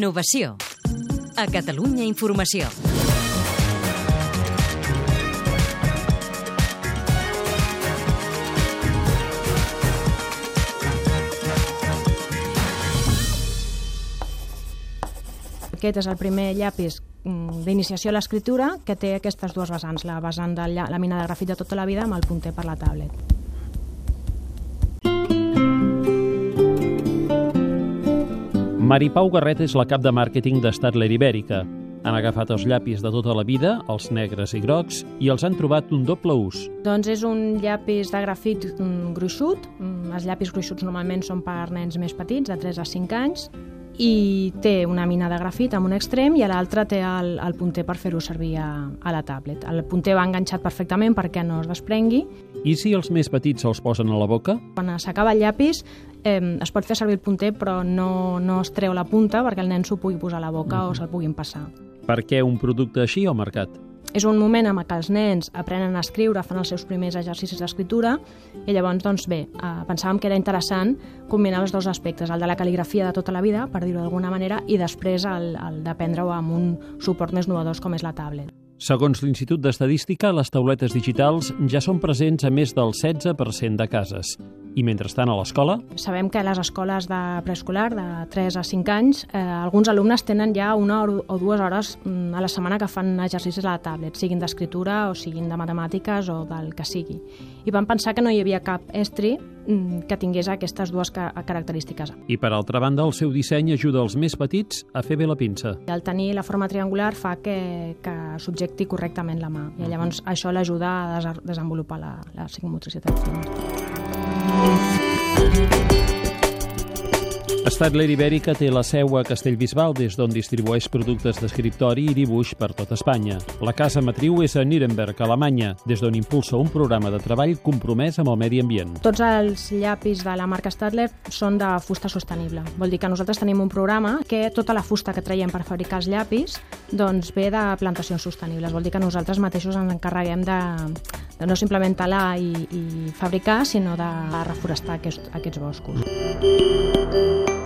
Innovació. A Catalunya Informació. Aquest és el primer llapis mm, d'iniciació a l'escriptura que té aquestes dues vessants, la vessant de la mina de grafit de tota la vida amb el punter per la tablet. Mari Pau Garret és la cap de màrqueting d'Statler Ibèrica. Han agafat els llapis de tota la vida, els negres i grocs, i els han trobat un doble ús. Doncs és un llapis de grafit mm, gruixut. Mm, Els llapis gruixuts normalment són per nens més petits, de 3 a 5 anys, i té una mina de grafit amb un extrem i a l'altre té el, el punter per fer-ho servir a, a la tablet. El punter va enganxat perfectament perquè no es desprengui. I si els més petits se'ls posen a la boca? Quan s'acaba el llapis eh, es pot fer servir el punter però no, no es treu la punta perquè el nen s'ho pugui posar a la boca o se'l puguin passar. Per què un producte així al mercat? És un moment en què els nens aprenen a escriure, fan els seus primers exercicis d'escriptura i llavors, doncs bé, eh, pensàvem que era interessant combinar els dos aspectes, el de la cal·ligrafia de tota la vida, per dir-ho d'alguna manera, i després el, el d'aprendre-ho amb un suport més novedós com és la tablet. Segons l'Institut d'Estadística, les tauletes digitals ja són presents a més del 16% de cases. I mentrestant a l'escola, Sabem que a les escoles de preescolar, de 3 a 5 anys, eh, alguns alumnes tenen ja una o dues hores mm, a la setmana que fan exercicis a la tablet, siguin d'escriptura o siguin de matemàtiques o del que sigui. I vam pensar que no hi havia cap estri mm, que tingués aquestes dues ca característiques. i per altra banda, el seu disseny ajuda els més petits a fer bé la pinça. El tenir la forma triangular fa que, que subjecti correctament la mà i llavors això l'ajuda a des desenvolupar la, la psicomotricitat fina. Statler Ibèrica té la seu a Castellbisbal, des d'on distribueix productes d'escriptori i dibuix per tot Espanya. La casa matriu és a Nuremberg, Alemanya, des d'on impulsa un programa de treball compromès amb el medi ambient. Tots els llapis de la marca Stadler són de fusta sostenible. Vol dir que nosaltres tenim un programa que tota la fusta que traiem per fabricar els llapis doncs ve de plantacions sostenibles. Vol dir que nosaltres mateixos ens encarreguem de no simplement talar i, i fabricar, sinó de reforestar aquests, aquests boscos.